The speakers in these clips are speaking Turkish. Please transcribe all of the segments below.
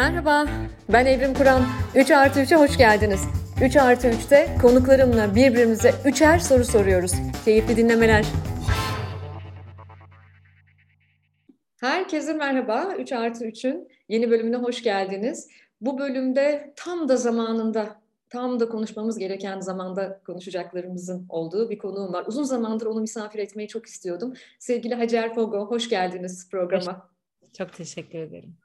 Merhaba, ben Evrim Kur'an. 3 artı 3'e hoş geldiniz. 3 artı 3'te konuklarımla birbirimize üçer soru soruyoruz. Keyifli dinlemeler. Herkese merhaba. 3 artı 3'ün yeni bölümüne hoş geldiniz. Bu bölümde tam da zamanında, tam da konuşmamız gereken zamanda konuşacaklarımızın olduğu bir konuğum var. Uzun zamandır onu misafir etmeyi çok istiyordum. Sevgili Hacer Fogo, hoş geldiniz programa. Çok teşekkür ederim.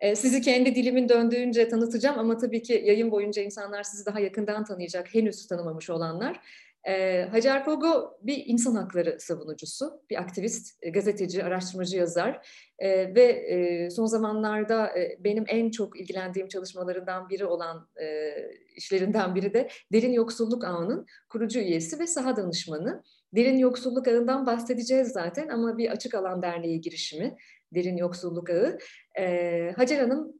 Ee, sizi kendi dilimin döndüğünce tanıtacağım ama tabii ki yayın boyunca insanlar sizi daha yakından tanıyacak, henüz tanımamış olanlar. Ee, Hacer Pogo bir insan hakları savunucusu, bir aktivist, e, gazeteci, araştırmacı, yazar ee, ve e, son zamanlarda e, benim en çok ilgilendiğim çalışmalarından biri olan işlerinden biri de Derin Yoksulluk Ağı'nın kurucu üyesi ve saha danışmanı. Derin Yoksulluk Ağı'ndan bahsedeceğiz zaten ama bir açık alan derneği girişimi derin yoksulluk ağı. E, Hacer Hanım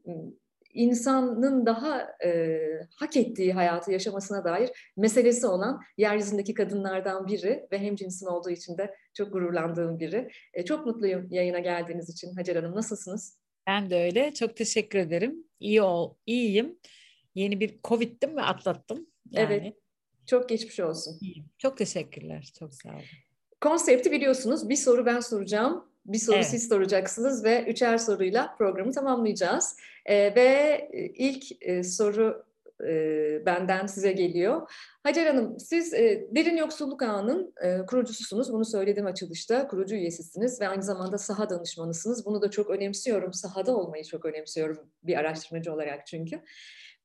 insanın daha e, hak ettiği hayatı yaşamasına dair meselesi olan yeryüzündeki kadınlardan biri ve hem cinsin olduğu için de çok gururlandığım biri. E, çok mutluyum yayına geldiğiniz için Hacer Hanım. Nasılsınız? Ben de öyle. Çok teşekkür ederim. İyi ol, iyiyim. Yeni bir Covid'dim ve atlattım. Yani. Evet. Çok geçmiş olsun. İyiyim. Çok teşekkürler. Çok sağ olun. Konsepti biliyorsunuz. Bir soru ben soracağım. Bir soru evet. siz soracaksınız ve üçer soruyla programı tamamlayacağız. E, ve ilk e, soru e, benden size geliyor. Hacer Hanım, siz e, Derin Yoksulluk Ağı'nın e, kurucususunuz. Bunu söyledim açılışta. Kurucu üyesisiniz ve aynı zamanda saha danışmanısınız. Bunu da çok önemsiyorum. Sahada olmayı çok önemsiyorum bir araştırmacı olarak çünkü.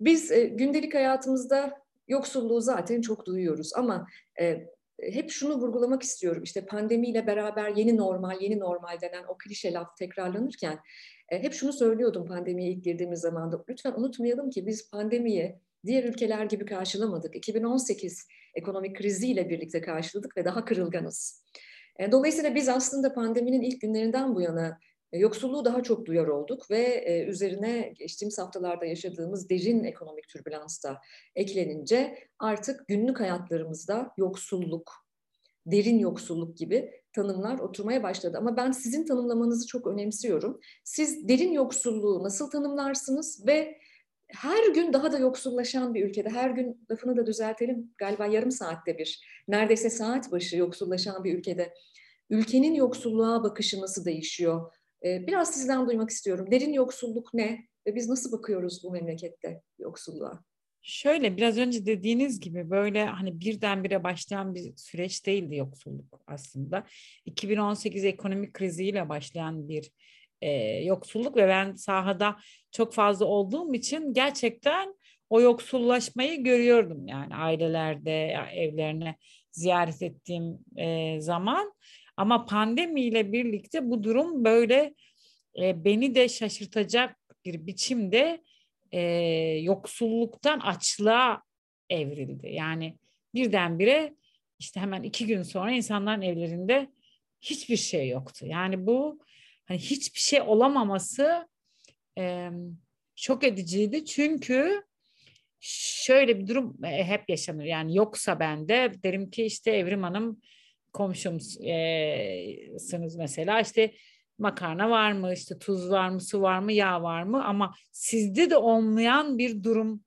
Biz e, gündelik hayatımızda yoksulluğu zaten çok duyuyoruz ama e, hep şunu vurgulamak istiyorum. İşte pandemiyle beraber yeni normal, yeni normal denen o klişe laf tekrarlanırken hep şunu söylüyordum pandemiye ilk girdiğimiz zamanda. Lütfen unutmayalım ki biz pandemiyi diğer ülkeler gibi karşılamadık. 2018 ekonomik kriziyle birlikte karşıladık ve daha kırılganız. Dolayısıyla biz aslında pandeminin ilk günlerinden bu yana yoksulluğu daha çok duyar olduk ve e, üzerine geçtiğimiz haftalarda yaşadığımız derin ekonomik türbülans da eklenince artık günlük hayatlarımızda yoksulluk, derin yoksulluk gibi tanımlar oturmaya başladı. Ama ben sizin tanımlamanızı çok önemsiyorum. Siz derin yoksulluğu nasıl tanımlarsınız ve her gün daha da yoksullaşan bir ülkede, her gün lafını da düzeltelim galiba yarım saatte bir, neredeyse saat başı yoksullaşan bir ülkede ülkenin yoksulluğa bakışı nasıl değişiyor? Ee, biraz sizden duymak istiyorum. Derin yoksulluk ne ve biz nasıl bakıyoruz bu memlekette yoksulluğa? Şöyle biraz önce dediğiniz gibi böyle hani birdenbire başlayan bir süreç değildi yoksulluk aslında. 2018 ekonomik kriziyle başlayan bir e, yoksulluk ve ben sahada çok fazla olduğum için gerçekten o yoksullaşmayı görüyordum yani ailelerde evlerine ziyaret ettiğim e, zaman ama pandemiyle birlikte bu durum böyle e, beni de şaşırtacak bir biçimde e, yoksulluktan açlığa evrildi. Yani birdenbire işte hemen iki gün sonra insanların evlerinde hiçbir şey yoktu. Yani bu hani hiçbir şey olamaması e, şok ediciydi. Çünkü şöyle bir durum e, hep yaşanır. Yani yoksa ben de derim ki işte Evrim Hanım komşumsunuz mesela. İşte makarna var mı? İşte tuz var mı? Su var mı? Yağ var mı? Ama sizde de olmayan bir durumdu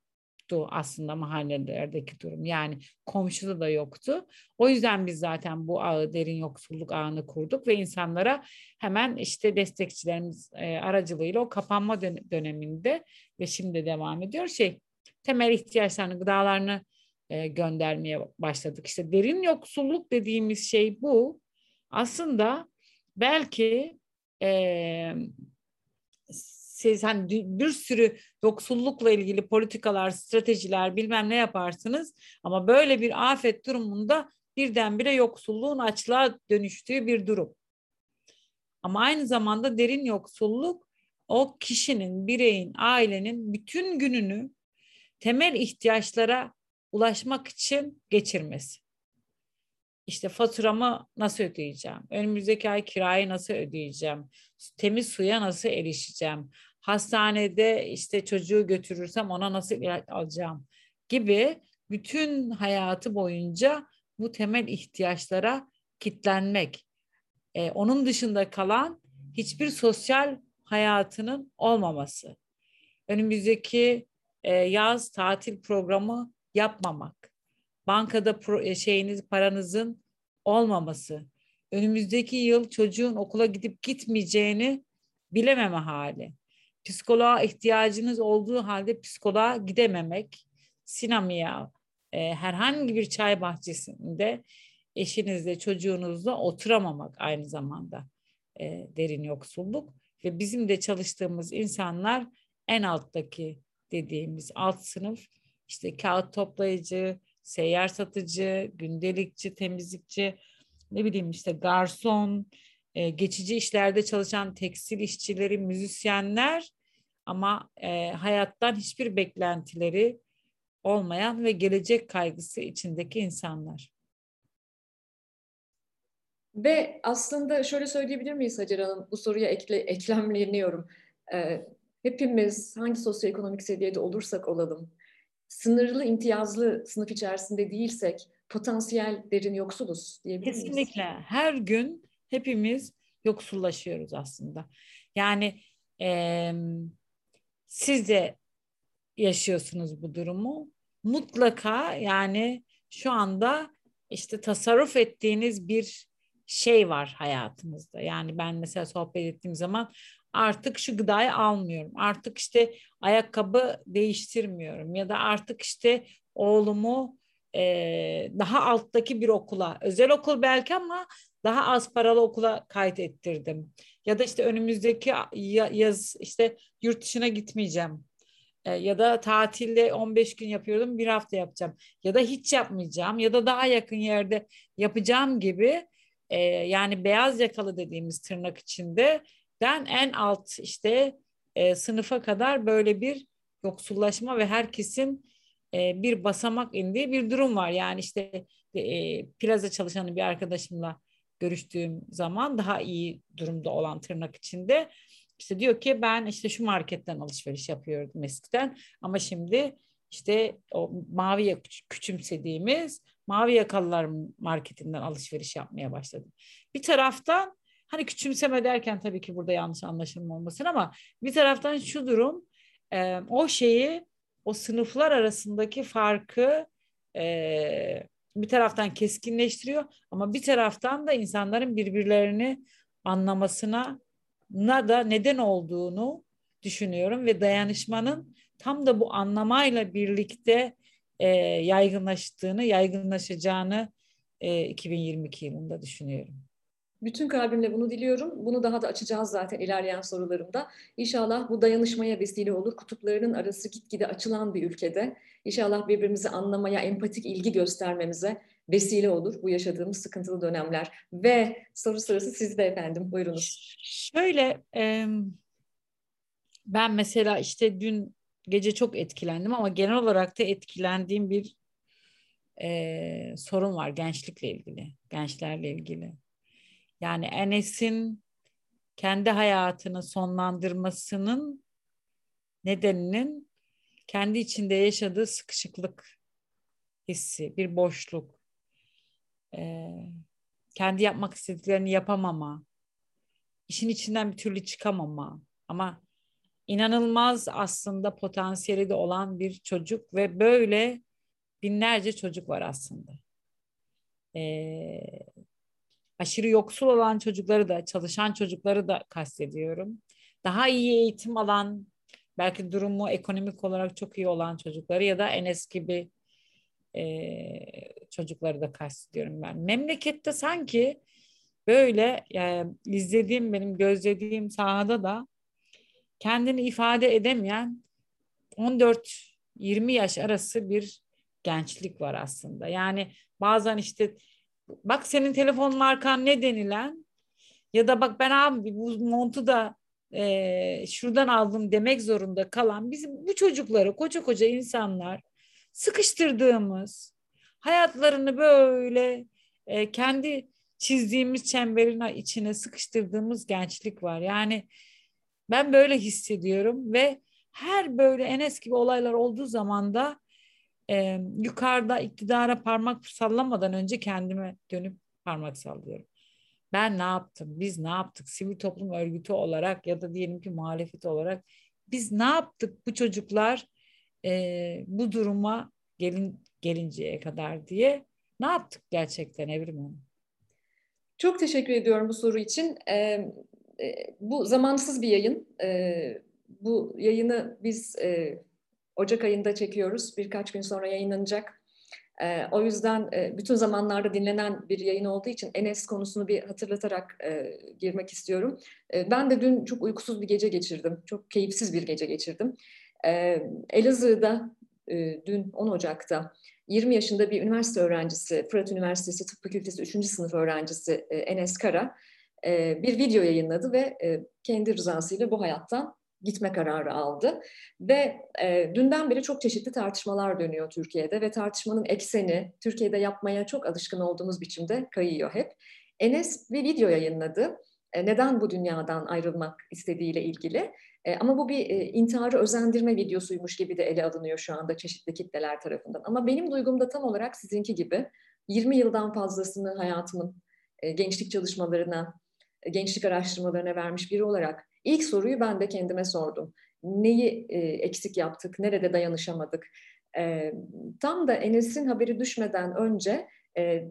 aslında mahallelerdeki durum. Yani komşuda da yoktu. O yüzden biz zaten bu ağı derin yoksulluk ağını kurduk ve insanlara hemen işte destekçilerimiz aracılığıyla o kapanma döneminde ve şimdi devam ediyor. Şey temel ihtiyaçlarını gıdalarını e, göndermeye başladık. İşte derin yoksulluk dediğimiz şey bu. Aslında belki e, siz hani bir sürü yoksullukla ilgili politikalar, stratejiler bilmem ne yaparsınız ama böyle bir afet durumunda birdenbire yoksulluğun açlığa dönüştüğü bir durum. Ama aynı zamanda derin yoksulluk o kişinin, bireyin, ailenin bütün gününü temel ihtiyaçlara ulaşmak için geçirmesi. İşte faturamı nasıl ödeyeceğim? Önümüzdeki ay kirayı nasıl ödeyeceğim? Temiz suya nasıl erişeceğim? Hastanede işte çocuğu götürürsem ona nasıl alacağım? Gibi bütün hayatı boyunca bu temel ihtiyaçlara kitlenmek. Ee, onun dışında kalan hiçbir sosyal hayatının olmaması. önümüzdeki e, yaz tatil programı yapmamak, bankada pro, e, şeyiniz paranızın olmaması, önümüzdeki yıl çocuğun okula gidip gitmeyeceğini bilememe hali, psikoloğa ihtiyacınız olduğu halde psikoloğa gidememek, sinemaya, e, herhangi bir çay bahçesinde eşinizle, çocuğunuzla oturamamak aynı zamanda e, derin yoksulluk ve bizim de çalıştığımız insanlar en alttaki dediğimiz alt sınıf işte kağıt toplayıcı, seyyar satıcı, gündelikçi, temizlikçi, ne bileyim işte garson, e, geçici işlerde çalışan tekstil işçileri, müzisyenler ama e, hayattan hiçbir beklentileri olmayan ve gelecek kaygısı içindeki insanlar. Ve aslında şöyle söyleyebilir miyiz Hacer Hanım? Bu soruya ekle, eklemleniyorum. Ee, hepimiz hangi sosyoekonomik seviyede olursak olalım, sınırlı imtiyazlı sınıf içerisinde değilsek potansiyel derin yoksuluz diyebilir miyiz? Kesinlikle. Her gün hepimiz yoksullaşıyoruz aslında. Yani e, siz de yaşıyorsunuz bu durumu. Mutlaka yani şu anda işte tasarruf ettiğiniz bir şey var hayatımızda. Yani ben mesela sohbet ettiğim zaman artık şu gıdayı almıyorum. Artık işte ayakkabı değiştirmiyorum ya da artık işte oğlumu e, daha alttaki bir okula, özel okul belki ama daha az paralı okula kayıt ettirdim. Ya da işte önümüzdeki yaz işte yurt dışına gitmeyeceğim. E, ya da tatilde 15 gün yapıyordum bir hafta yapacağım. Ya da hiç yapmayacağım ya da daha yakın yerde yapacağım gibi e, yani beyaz yakalı dediğimiz tırnak içinde den en alt işte e, sınıfa kadar böyle bir yoksullaşma ve herkesin e, bir basamak indiği bir durum var. Yani işte e, plaza çalışanı bir arkadaşımla görüştüğüm zaman daha iyi durumda olan tırnak içinde işte diyor ki ben işte şu marketten alışveriş yapıyordum eskiden ama şimdi işte o mavi küçümsediğimiz mavi yakalılar marketinden alışveriş yapmaya başladım. Bir taraftan hani küçümseme derken tabii ki burada yanlış anlaşılma olmasın ama bir taraftan şu durum e, o şeyi o sınıflar arasındaki farkı e, bir taraftan keskinleştiriyor ama bir taraftan da insanların birbirlerini anlamasına na da neden olduğunu düşünüyorum ve dayanışmanın tam da bu anlamayla birlikte e, yaygınlaştığını, yaygınlaşacağını e, 2022 yılında düşünüyorum. Bütün kalbimle bunu diliyorum. Bunu daha da açacağız zaten ilerleyen sorularımda. İnşallah bu dayanışmaya vesile olur. Kutuplarının arası gitgide açılan bir ülkede. İnşallah birbirimizi anlamaya, empatik ilgi göstermemize vesile olur bu yaşadığımız sıkıntılı dönemler. Ve soru sırası sizde efendim. Buyurunuz. Şöyle ben mesela işte dün gece çok etkilendim ama genel olarak da etkilendiğim bir sorun var gençlikle ilgili, gençlerle ilgili. Yani Enes'in kendi hayatını sonlandırmasının nedeninin kendi içinde yaşadığı sıkışıklık hissi, bir boşluk, e, kendi yapmak istediklerini yapamama, işin içinden bir türlü çıkamama ama inanılmaz aslında potansiyeli de olan bir çocuk ve böyle binlerce çocuk var aslında. Ee, aşırı yoksul olan çocukları da, çalışan çocukları da kastediyorum. Daha iyi eğitim alan, belki durumu ekonomik olarak çok iyi olan çocukları ya da en eski gibi e, çocukları da kastediyorum ben. Memlekette sanki böyle yani izlediğim benim gözlediğim sahada da kendini ifade edemeyen 14-20 yaş arası bir gençlik var aslında. Yani bazen işte bak senin telefon markan ne denilen ya da bak ben abi bu montu da e, şuradan aldım demek zorunda kalan bizim bu çocukları koca koca insanlar sıkıştırdığımız hayatlarını böyle e, kendi çizdiğimiz çemberin içine sıkıştırdığımız gençlik var. Yani ben böyle hissediyorum ve her böyle Enes gibi olaylar olduğu zaman da e, yukarıda iktidara parmak sallamadan önce kendime dönüp parmak sallıyorum. Ben ne yaptım? Biz ne yaptık? Sivil toplum örgütü olarak ya da diyelim ki muhalefet olarak biz ne yaptık bu çocuklar e, bu duruma gelin gelinceye kadar diye ne yaptık gerçekten Evrim Hanım? Çok teşekkür ediyorum bu soru için. Ee, e, bu zamansız bir yayın. E, bu yayını biz e, Ocak ayında çekiyoruz. Birkaç gün sonra yayınlanacak. E, o yüzden e, bütün zamanlarda dinlenen bir yayın olduğu için Enes konusunu bir hatırlatarak e, girmek istiyorum. E, ben de dün çok uykusuz bir gece geçirdim. Çok keyifsiz bir gece geçirdim. E, Elazığ'da e, dün 10 Ocak'ta 20 yaşında bir üniversite öğrencisi, Fırat Üniversitesi Tıp Fakültesi 3. sınıf öğrencisi e, Enes Kara e, bir video yayınladı ve e, kendi rızasıyla bu hayattan gitme kararı aldı. Ve e, dünden beri çok çeşitli tartışmalar dönüyor Türkiye'de ve tartışmanın ekseni Türkiye'de yapmaya çok alışkın olduğumuz biçimde kayıyor hep. Enes bir video yayınladı. E, neden bu dünyadan ayrılmak istediğiyle ilgili. E, ama bu bir e, intiharı özendirme videosuymuş gibi de ele alınıyor şu anda çeşitli kitleler tarafından. Ama benim duygum da tam olarak sizinki gibi 20 yıldan fazlasını hayatımın e, gençlik çalışmalarına, e, gençlik araştırmalarına vermiş biri olarak ilk soruyu ben de kendime sordum. Neyi e, eksik yaptık, nerede dayanışamadık? E, tam da Enes'in haberi düşmeden önce e,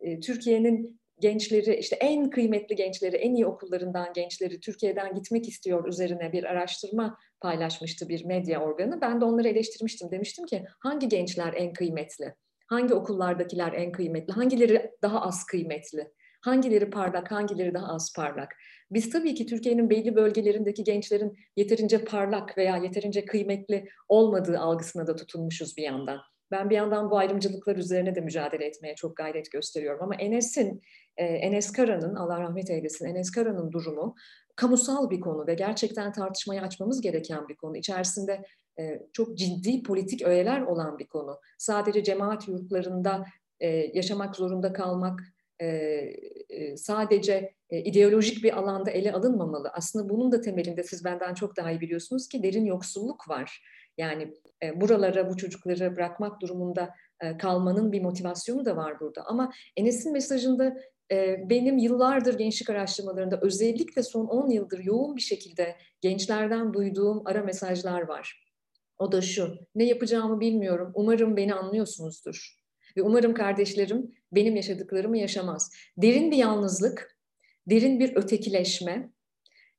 e, Türkiye'nin gençleri işte en kıymetli gençleri, en iyi okullarından gençleri Türkiye'den gitmek istiyor üzerine bir araştırma paylaşmıştı bir medya organı. Ben de onları eleştirmiştim. Demiştim ki hangi gençler en kıymetli? Hangi okullardakiler en kıymetli? Hangileri daha az kıymetli? Hangileri parlak, hangileri daha az parlak? Biz tabii ki Türkiye'nin belli bölgelerindeki gençlerin yeterince parlak veya yeterince kıymetli olmadığı algısına da tutunmuşuz bir yandan. Ben bir yandan bu ayrımcılıklar üzerine de mücadele etmeye çok gayret gösteriyorum. Ama Enes'in, e, Enes Kara'nın, Allah rahmet eylesin, Enes Kara'nın durumu kamusal bir konu ve gerçekten tartışmayı açmamız gereken bir konu. İçerisinde e, çok ciddi politik öğeler olan bir konu. Sadece cemaat yurtlarında e, yaşamak zorunda kalmak, sadece e, ideolojik bir alanda ele alınmamalı. Aslında bunun da temelinde siz benden çok daha iyi biliyorsunuz ki derin yoksulluk var. Yani e, buralara bu çocukları bırakmak durumunda e, kalmanın bir motivasyonu da var burada. Ama Enes'in mesajında e, benim yıllardır gençlik araştırmalarında özellikle son 10 yıldır yoğun bir şekilde gençlerden duyduğum ara mesajlar var. O da şu, ne yapacağımı bilmiyorum, umarım beni anlıyorsunuzdur. Ve umarım kardeşlerim benim yaşadıklarımı yaşamaz. Derin bir yalnızlık, derin bir ötekileşme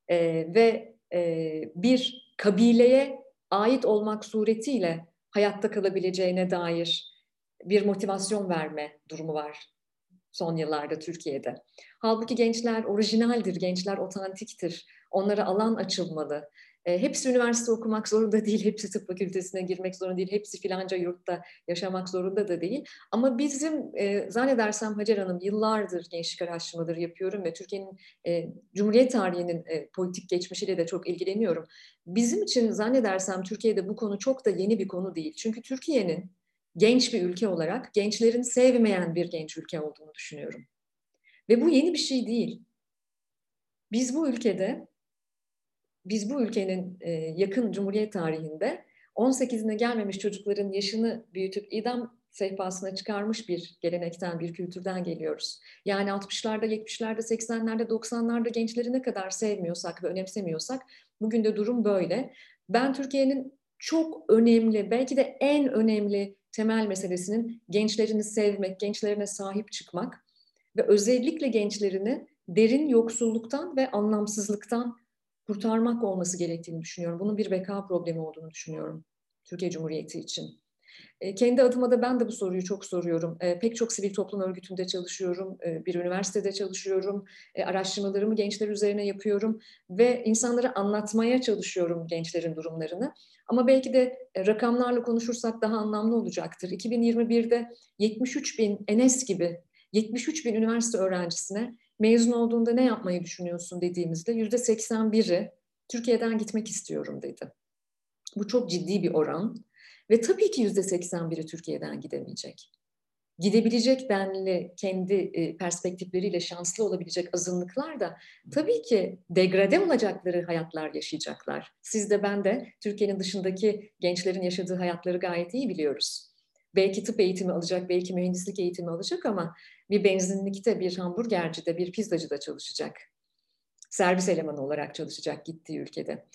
e, ve e, bir kabileye ait olmak suretiyle hayatta kalabileceğine dair bir motivasyon verme durumu var son yıllarda Türkiye'de. Halbuki gençler orijinaldir, gençler otantiktir. Onlara alan açılmalı. Hepsi üniversite okumak zorunda değil, hepsi tıp fakültesine girmek zorunda değil, hepsi filanca yurtta yaşamak zorunda da değil. Ama bizim zannedersem Hacer Hanım yıllardır gençlik araştırmaları yapıyorum ve Türkiye'nin Cumhuriyet tarihinin politik geçmişiyle de çok ilgileniyorum. Bizim için zannedersem Türkiye'de bu konu çok da yeni bir konu değil. Çünkü Türkiye'nin genç bir ülke olarak gençlerin sevmeyen bir genç ülke olduğunu düşünüyorum. Ve bu yeni bir şey değil. Biz bu ülkede biz bu ülkenin e, yakın Cumhuriyet tarihinde 18'ine gelmemiş çocukların yaşını büyütüp idam sehpasına çıkarmış bir gelenekten, bir kültürden geliyoruz. Yani 60'larda, 70'lerde, 80'lerde, 90'larda gençleri ne kadar sevmiyorsak ve önemsemiyorsak bugün de durum böyle. Ben Türkiye'nin çok önemli, belki de en önemli temel meselesinin gençlerini sevmek, gençlerine sahip çıkmak ve özellikle gençlerini derin yoksulluktan ve anlamsızlıktan kurtarmak olması gerektiğini düşünüyorum. Bunun bir beka problemi olduğunu düşünüyorum Türkiye Cumhuriyeti için. E, kendi adıma da ben de bu soruyu çok soruyorum. E, pek çok sivil toplum örgütünde çalışıyorum, e, bir üniversitede çalışıyorum, araştırmalarımı gençler üzerine yapıyorum ve insanlara anlatmaya çalışıyorum gençlerin durumlarını. Ama belki de rakamlarla konuşursak daha anlamlı olacaktır. 2021'de 73 bin Enes gibi 73 bin üniversite öğrencisine mezun olduğunda ne yapmayı düşünüyorsun dediğimizde yüzde 81'i Türkiye'den gitmek istiyorum dedi. Bu çok ciddi bir oran ve tabii ki yüzde 81'i Türkiye'den gidemeyecek. Gidebilecek denli kendi e, perspektifleriyle şanslı olabilecek azınlıklar da tabii ki degrade olacakları hayatlar yaşayacaklar. Siz de ben de Türkiye'nin dışındaki gençlerin yaşadığı hayatları gayet iyi biliyoruz. Belki tıp eğitimi alacak, belki mühendislik eğitimi alacak ama bir benzinlikte, bir hamburgercide, bir pizzacıda çalışacak. Servis elemanı olarak çalışacak gittiği ülkede.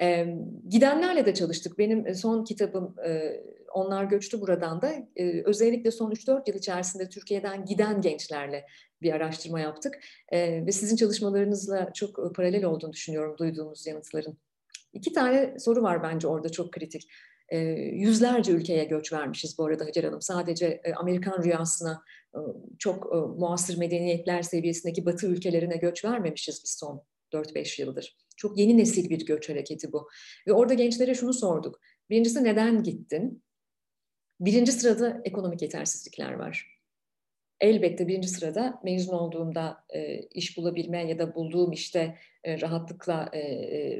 E, gidenlerle de çalıştık. Benim son kitabım e, Onlar Göçtü Buradan da e, özellikle son 3-4 yıl içerisinde Türkiye'den giden gençlerle bir araştırma yaptık. E, ve sizin çalışmalarınızla çok paralel olduğunu düşünüyorum duyduğumuz yanıtların. İki tane soru var bence orada çok kritik. E, yüzlerce ülkeye göç vermişiz bu arada Hacer Hanım. Sadece e, Amerikan rüyasına e, çok e, muasır medeniyetler seviyesindeki batı ülkelerine göç vermemişiz biz son 4-5 yıldır. Çok yeni nesil bir göç hareketi bu. Ve orada gençlere şunu sorduk. Birincisi neden gittin? Birinci sırada ekonomik yetersizlikler var. Elbette birinci sırada mezun olduğumda e, iş bulabilme ya da bulduğum işte e, rahatlıkla e,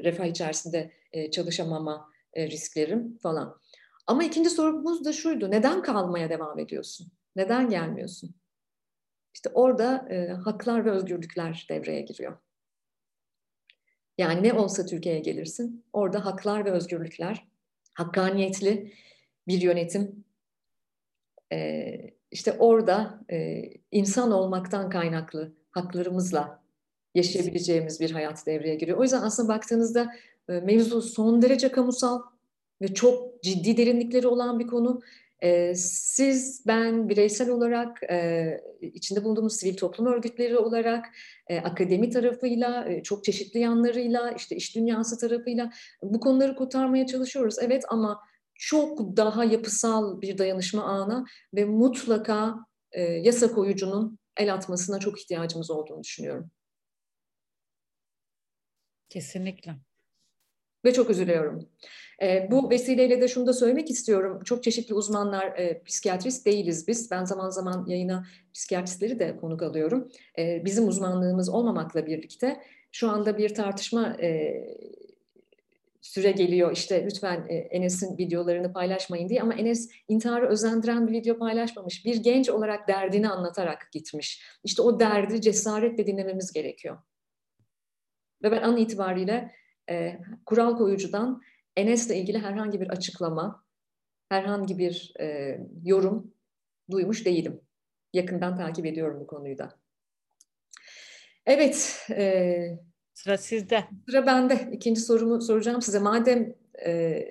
refah içerisinde e, çalışamama e, risklerim falan. Ama ikinci sorumuz da şuydu. Neden kalmaya devam ediyorsun? Neden gelmiyorsun? İşte orada e, haklar ve özgürlükler devreye giriyor. Yani ne olsa Türkiye'ye gelirsin, orada haklar ve özgürlükler, hakkaniyetli bir yönetim, e, işte orada e, insan olmaktan kaynaklı haklarımızla yaşayabileceğimiz bir hayat devreye giriyor. O yüzden aslında baktığınızda mevzu son derece kamusal ve çok ciddi derinlikleri olan bir konu. E, siz, ben bireysel olarak, e, içinde bulunduğumuz sivil toplum örgütleri olarak, e, akademi tarafıyla, e, çok çeşitli yanlarıyla, işte iş dünyası tarafıyla bu konuları kurtarmaya çalışıyoruz. Evet ama çok daha yapısal bir dayanışma ağına ve mutlaka yasa koyucunun el atmasına çok ihtiyacımız olduğunu düşünüyorum. Kesinlikle. Ve çok üzülüyorum. E, bu vesileyle de şunu da söylemek istiyorum. Çok çeşitli uzmanlar, e, psikiyatrist değiliz biz. Ben zaman zaman yayına psikiyatristleri de konuk alıyorum. E, bizim uzmanlığımız olmamakla birlikte şu anda bir tartışma e, süre geliyor işte lütfen e, Enes'in videolarını paylaşmayın diye ama Enes intiharı özendiren bir video paylaşmamış. Bir genç olarak derdini anlatarak gitmiş. İşte o derdi cesaretle dinlememiz gerekiyor. Ve ben an itibariyle e, kural koyucudan Enes'le ilgili herhangi bir açıklama, herhangi bir e, yorum duymuş değilim. Yakından takip ediyorum bu konuyu da. Evet, e, Sıra sizde. Sıra bende. İkinci sorumu soracağım size. Madem e,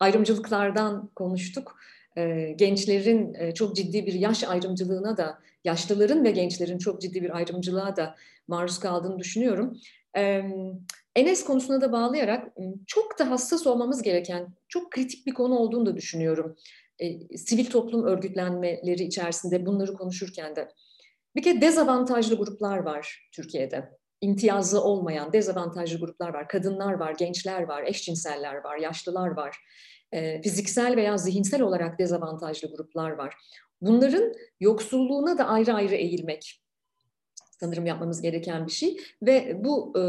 ayrımcılıklardan konuştuk, e, gençlerin e, çok ciddi bir yaş ayrımcılığına da, yaşlıların ve gençlerin çok ciddi bir ayrımcılığa da maruz kaldığını düşünüyorum. E, Enes konusuna da bağlayarak çok da hassas olmamız gereken, çok kritik bir konu olduğunu da düşünüyorum. E, sivil toplum örgütlenmeleri içerisinde bunları konuşurken de. Bir kere dezavantajlı gruplar var Türkiye'de imtiyazlı olmayan dezavantajlı gruplar var. Kadınlar var, gençler var, eşcinseller var, yaşlılar var. E, fiziksel veya zihinsel olarak dezavantajlı gruplar var. Bunların yoksulluğuna da ayrı ayrı eğilmek sanırım yapmamız gereken bir şey. Ve bu e,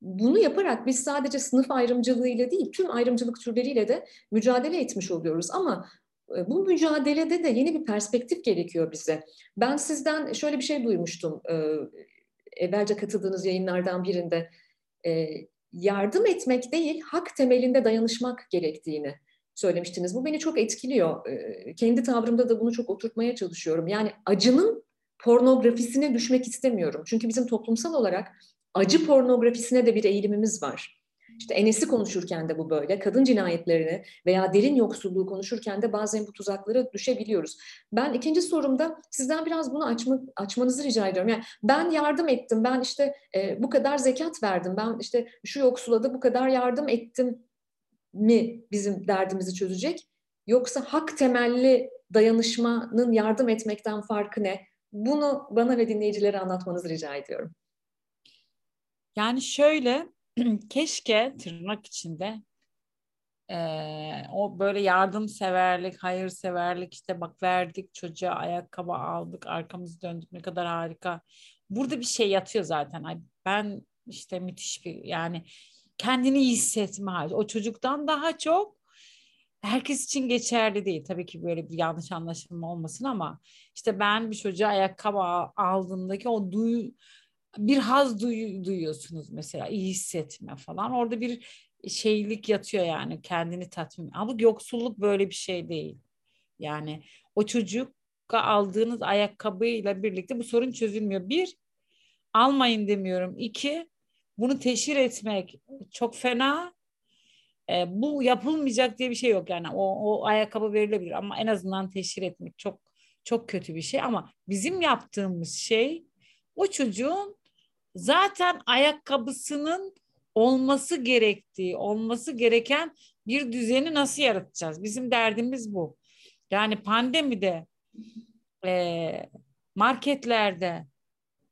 bunu yaparak biz sadece sınıf ayrımcılığıyla değil, tüm ayrımcılık türleriyle de mücadele etmiş oluyoruz. Ama e, bu mücadelede de yeni bir perspektif gerekiyor bize. Ben sizden şöyle bir şey duymuştum evvelce katıldığınız yayınlardan birinde e, yardım etmek değil, hak temelinde dayanışmak gerektiğini söylemiştiniz. Bu beni çok etkiliyor. E, kendi tavrımda da bunu çok oturtmaya çalışıyorum. Yani acının pornografisine düşmek istemiyorum. Çünkü bizim toplumsal olarak acı pornografisine de bir eğilimimiz var. İşte Enes'i konuşurken de bu böyle. Kadın cinayetlerini veya derin yoksulluğu konuşurken de bazen bu tuzaklara düşebiliyoruz. Ben ikinci sorumda sizden biraz bunu açma, açmanızı rica ediyorum. Yani ben yardım ettim, ben işte e, bu kadar zekat verdim, ben işte şu yoksula da bu kadar yardım ettim mi bizim derdimizi çözecek? Yoksa hak temelli dayanışmanın yardım etmekten farkı ne? Bunu bana ve dinleyicilere anlatmanızı rica ediyorum. Yani şöyle keşke tırnak içinde e, o böyle yardımseverlik, hayırseverlik işte bak verdik çocuğa ayakkabı aldık, arkamızı döndük ne kadar harika. Burada bir şey yatıyor zaten. Ay, ben işte müthiş bir yani kendini iyi hissetme hali. O çocuktan daha çok herkes için geçerli değil. Tabii ki böyle bir yanlış anlaşılma olmasın ama işte ben bir çocuğa ayakkabı aldığımdaki o duy bir haz duy, duyuyorsunuz mesela iyi hissetme falan. Orada bir şeylik yatıyor yani kendini tatmin. Ama yoksulluk böyle bir şey değil. Yani o çocuk aldığınız ayakkabıyla birlikte bu sorun çözülmüyor. Bir, almayın demiyorum. İki, bunu teşhir etmek çok fena. e, bu yapılmayacak diye bir şey yok yani o, o ayakkabı verilebilir ama en azından teşhir etmek çok çok kötü bir şey ama bizim yaptığımız şey o çocuğun zaten ayakkabısının olması gerektiği, olması gereken bir düzeni nasıl yaratacağız? Bizim derdimiz bu. Yani pandemide e, marketlerde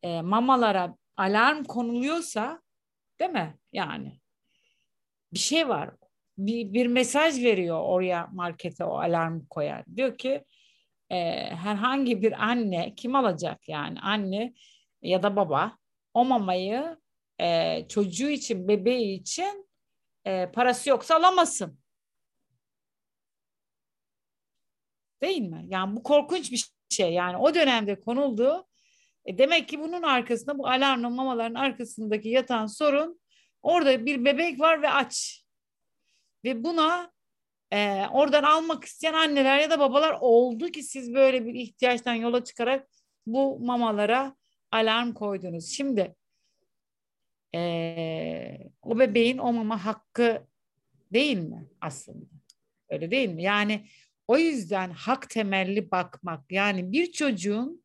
e, mamalara alarm konuluyorsa değil mi? Yani bir şey var. Bir, bir mesaj veriyor oraya markete o alarm koyar. Diyor ki e, herhangi bir anne kim alacak yani anne ya da baba o mamayı e, çocuğu için bebeği için e, parası yoksa alamasın. Değil mi? Yani bu korkunç bir şey. Yani o dönemde konuldu. E demek ki bunun arkasında bu alarmlı mamaların arkasındaki yatan sorun orada bir bebek var ve aç. Ve buna e, oradan almak isteyen anneler ya da babalar oldu ki siz böyle bir ihtiyaçtan yola çıkarak bu mamalara alarm koydunuz. Şimdi e, o bebeğin o mama hakkı değil mi aslında? Öyle değil mi? Yani o yüzden hak temelli bakmak yani bir çocuğun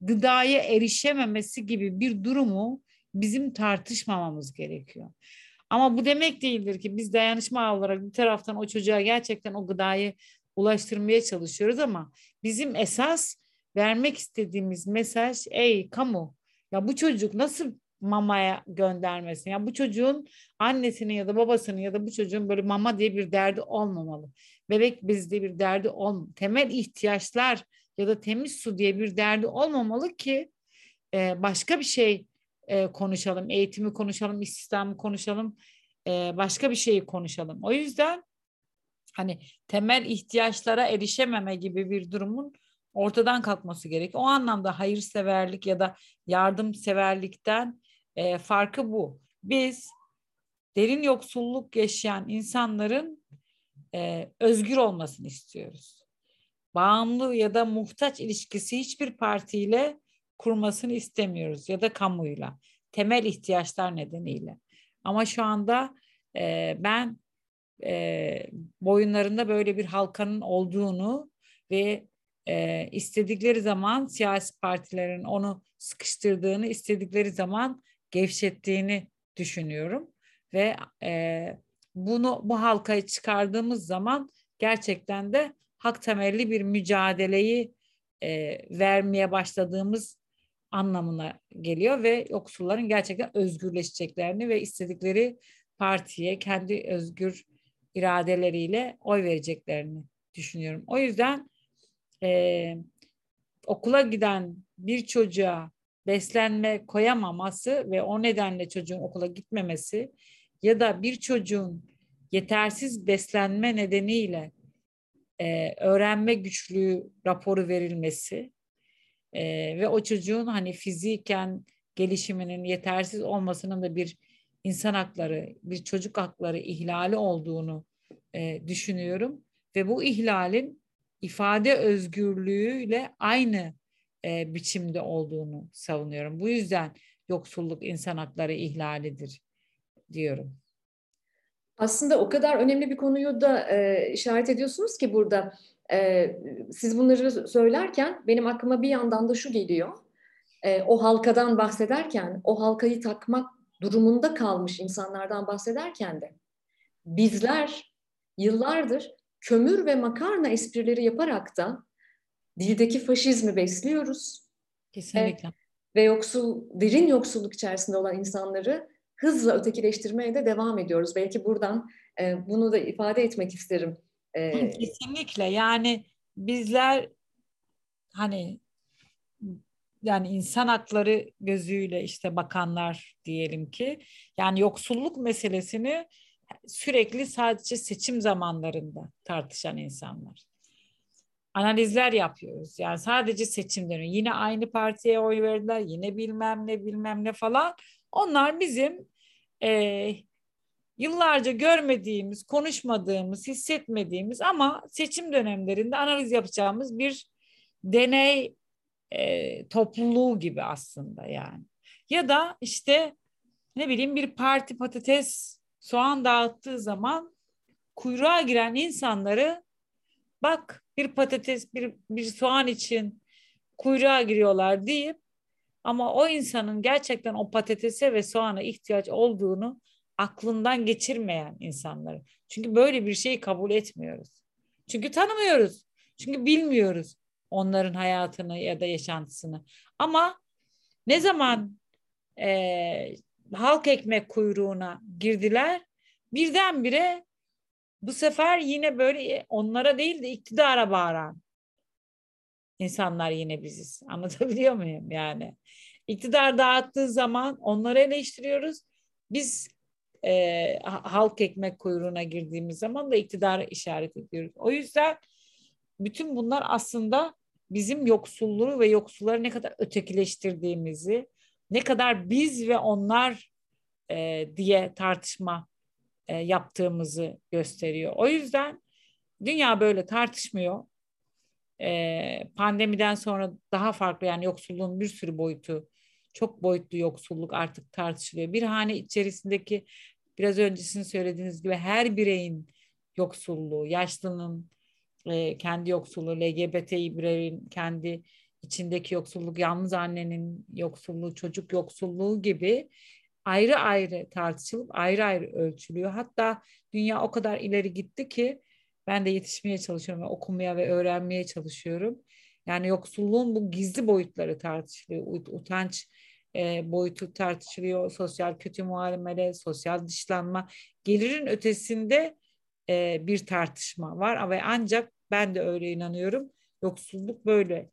gıdaya erişememesi gibi bir durumu bizim tartışmamamız gerekiyor. Ama bu demek değildir ki biz dayanışma olarak bir taraftan o çocuğa gerçekten o gıdayı ulaştırmaya çalışıyoruz ama bizim esas vermek istediğimiz mesaj ey kamu ya bu çocuk nasıl mamaya göndermesin. Ya bu çocuğun annesinin ya da babasının ya da bu çocuğun böyle mama diye bir derdi olmamalı. Bebek bezde bir derdi olmamalı. Temel ihtiyaçlar ya da temiz su diye bir derdi olmamalı ki e, başka bir şey e, konuşalım. Eğitimi konuşalım, istihdamı konuşalım, e, başka bir şeyi konuşalım. O yüzden hani temel ihtiyaçlara erişememe gibi bir durumun ortadan kalkması gerek. O anlamda hayırseverlik ya da yardımseverlikten e, farkı bu. Biz derin yoksulluk yaşayan insanların e, özgür olmasını istiyoruz. Bağımlı ya da muhtaç ilişkisi hiçbir partiyle kurmasını istemiyoruz ya da kamuyla. Temel ihtiyaçlar nedeniyle. Ama şu anda e, ben e, boyunlarında böyle bir halkanın olduğunu ve e, istedikleri zaman siyasi partilerin onu sıkıştırdığını, istedikleri zaman gevşettiğini düşünüyorum ve e, bunu bu halkayı çıkardığımız zaman gerçekten de hak temelli bir mücadeleyi e, vermeye başladığımız anlamına geliyor ve yoksulların gerçekten özgürleşeceklerini ve istedikleri partiye kendi özgür iradeleriyle oy vereceklerini düşünüyorum. O yüzden e, okula giden bir çocuğa beslenme koyamaması ve o nedenle çocuğun okula gitmemesi ya da bir çocuğun yetersiz beslenme nedeniyle e, öğrenme güçlüğü raporu verilmesi e, ve o çocuğun hani fiziken gelişiminin yetersiz olmasının da bir insan hakları, bir çocuk hakları ihlali olduğunu e, düşünüyorum. Ve bu ihlalin ifade özgürlüğüyle aynı e, biçimde olduğunu savunuyorum. Bu yüzden yoksulluk insan hakları ihlalidir diyorum. Aslında o kadar önemli bir konuyu da e, işaret ediyorsunuz ki burada. E, siz bunları söylerken benim aklıma bir yandan da şu geliyor. E, o halkadan bahsederken, o halkayı takmak durumunda kalmış insanlardan bahsederken de bizler yıllardır kömür ve makarna esprileri yaparak da dildeki faşizmi besliyoruz. Kesinlikle. E, ve yoksul, derin yoksulluk içerisinde olan insanları hızla ötekileştirmeye de devam ediyoruz. Belki buradan e, bunu da ifade etmek isterim. E, Kesinlikle. Yani bizler hani yani insan hakları gözüyle işte bakanlar diyelim ki yani yoksulluk meselesini sürekli sadece seçim zamanlarında tartışan insanlar. Analizler yapıyoruz. Yani sadece seçim dönüyor. Yine aynı partiye oy verdiler. Yine bilmem ne bilmem ne falan. Onlar bizim e, yıllarca görmediğimiz, konuşmadığımız, hissetmediğimiz ama seçim dönemlerinde analiz yapacağımız bir deney e, topluluğu gibi aslında yani. Ya da işte ne bileyim bir parti patates soğan dağıttığı zaman kuyruğa giren insanları bak bir patates bir, bir soğan için kuyruğa giriyorlar deyip ama o insanın gerçekten o patatese ve soğana ihtiyaç olduğunu aklından geçirmeyen insanları. Çünkü böyle bir şeyi kabul etmiyoruz. Çünkü tanımıyoruz. Çünkü bilmiyoruz onların hayatını ya da yaşantısını. Ama ne zaman e, halk ekmek kuyruğuna girdiler birdenbire bu sefer yine böyle onlara değil de iktidara bağıran insanlar yine biziz. Anlatabiliyor muyum yani? İktidar dağıttığı zaman onları eleştiriyoruz. Biz e, halk ekmek kuyruğuna girdiğimiz zaman da iktidara işaret ediyoruz. O yüzden bütün bunlar aslında bizim yoksulluğu ve yoksulları ne kadar ötekileştirdiğimizi, ne kadar biz ve onlar e, diye tartışma e, yaptığımızı gösteriyor. O yüzden dünya böyle tartışmıyor. E, pandemiden sonra daha farklı yani yoksulluğun bir sürü boyutu, çok boyutlu yoksulluk artık tartışılıyor. Bir hane içerisindeki biraz öncesini söylediğiniz gibi her bireyin yoksulluğu, yaşlının e, kendi yoksulluğu, LGBT bireyin kendi içindeki yoksulluk, yalnız annenin yoksulluğu, çocuk yoksulluğu gibi ayrı ayrı tartışılıp ayrı ayrı ölçülüyor. Hatta dünya o kadar ileri gitti ki ben de yetişmeye çalışıyorum okumaya ve öğrenmeye çalışıyorum. Yani yoksulluğun bu gizli boyutları tartışılıyor. Utanç e, boyutu tartışılıyor. Sosyal kötü muamele, sosyal dışlanma. Gelirin ötesinde e, bir tartışma var ve ancak ben de öyle inanıyorum. Yoksulluk böyle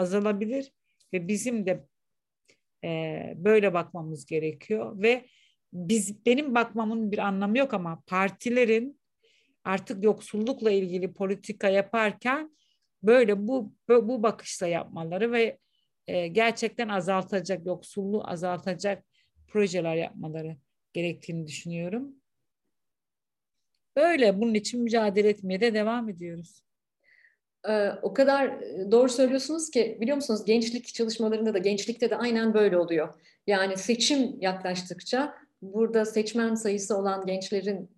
azalabilir ve bizim de e, böyle bakmamız gerekiyor ve biz benim bakmamın bir anlamı yok ama partilerin artık yoksullukla ilgili politika yaparken böyle bu bu bakışla yapmaları ve e, gerçekten azaltacak yoksulluğu azaltacak projeler yapmaları gerektiğini düşünüyorum. Böyle bunun için mücadele etmeye de devam ediyoruz. O kadar doğru söylüyorsunuz ki biliyor musunuz gençlik çalışmalarında da gençlikte de aynen böyle oluyor. Yani seçim yaklaştıkça burada seçmen sayısı olan gençlerin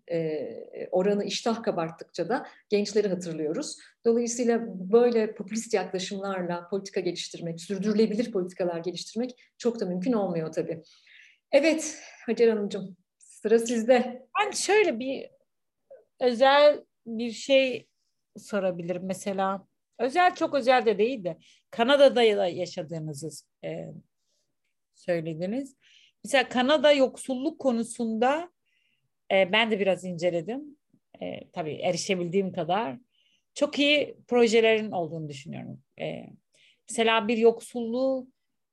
oranı iştah kabarttıkça da gençleri hatırlıyoruz. Dolayısıyla böyle popülist yaklaşımlarla politika geliştirmek, sürdürülebilir politikalar geliştirmek çok da mümkün olmuyor tabii. Evet Hacer Hanımcığım sıra sizde. Ben şöyle bir özel bir şey sorabilirim mesela. Özel çok özel de değil de Kanada'da yaşadığınızı e, söylediniz. Mesela Kanada yoksulluk konusunda e, ben de biraz inceledim. E, tabii erişebildiğim kadar. Çok iyi projelerin olduğunu düşünüyorum. E, mesela bir yoksulluğu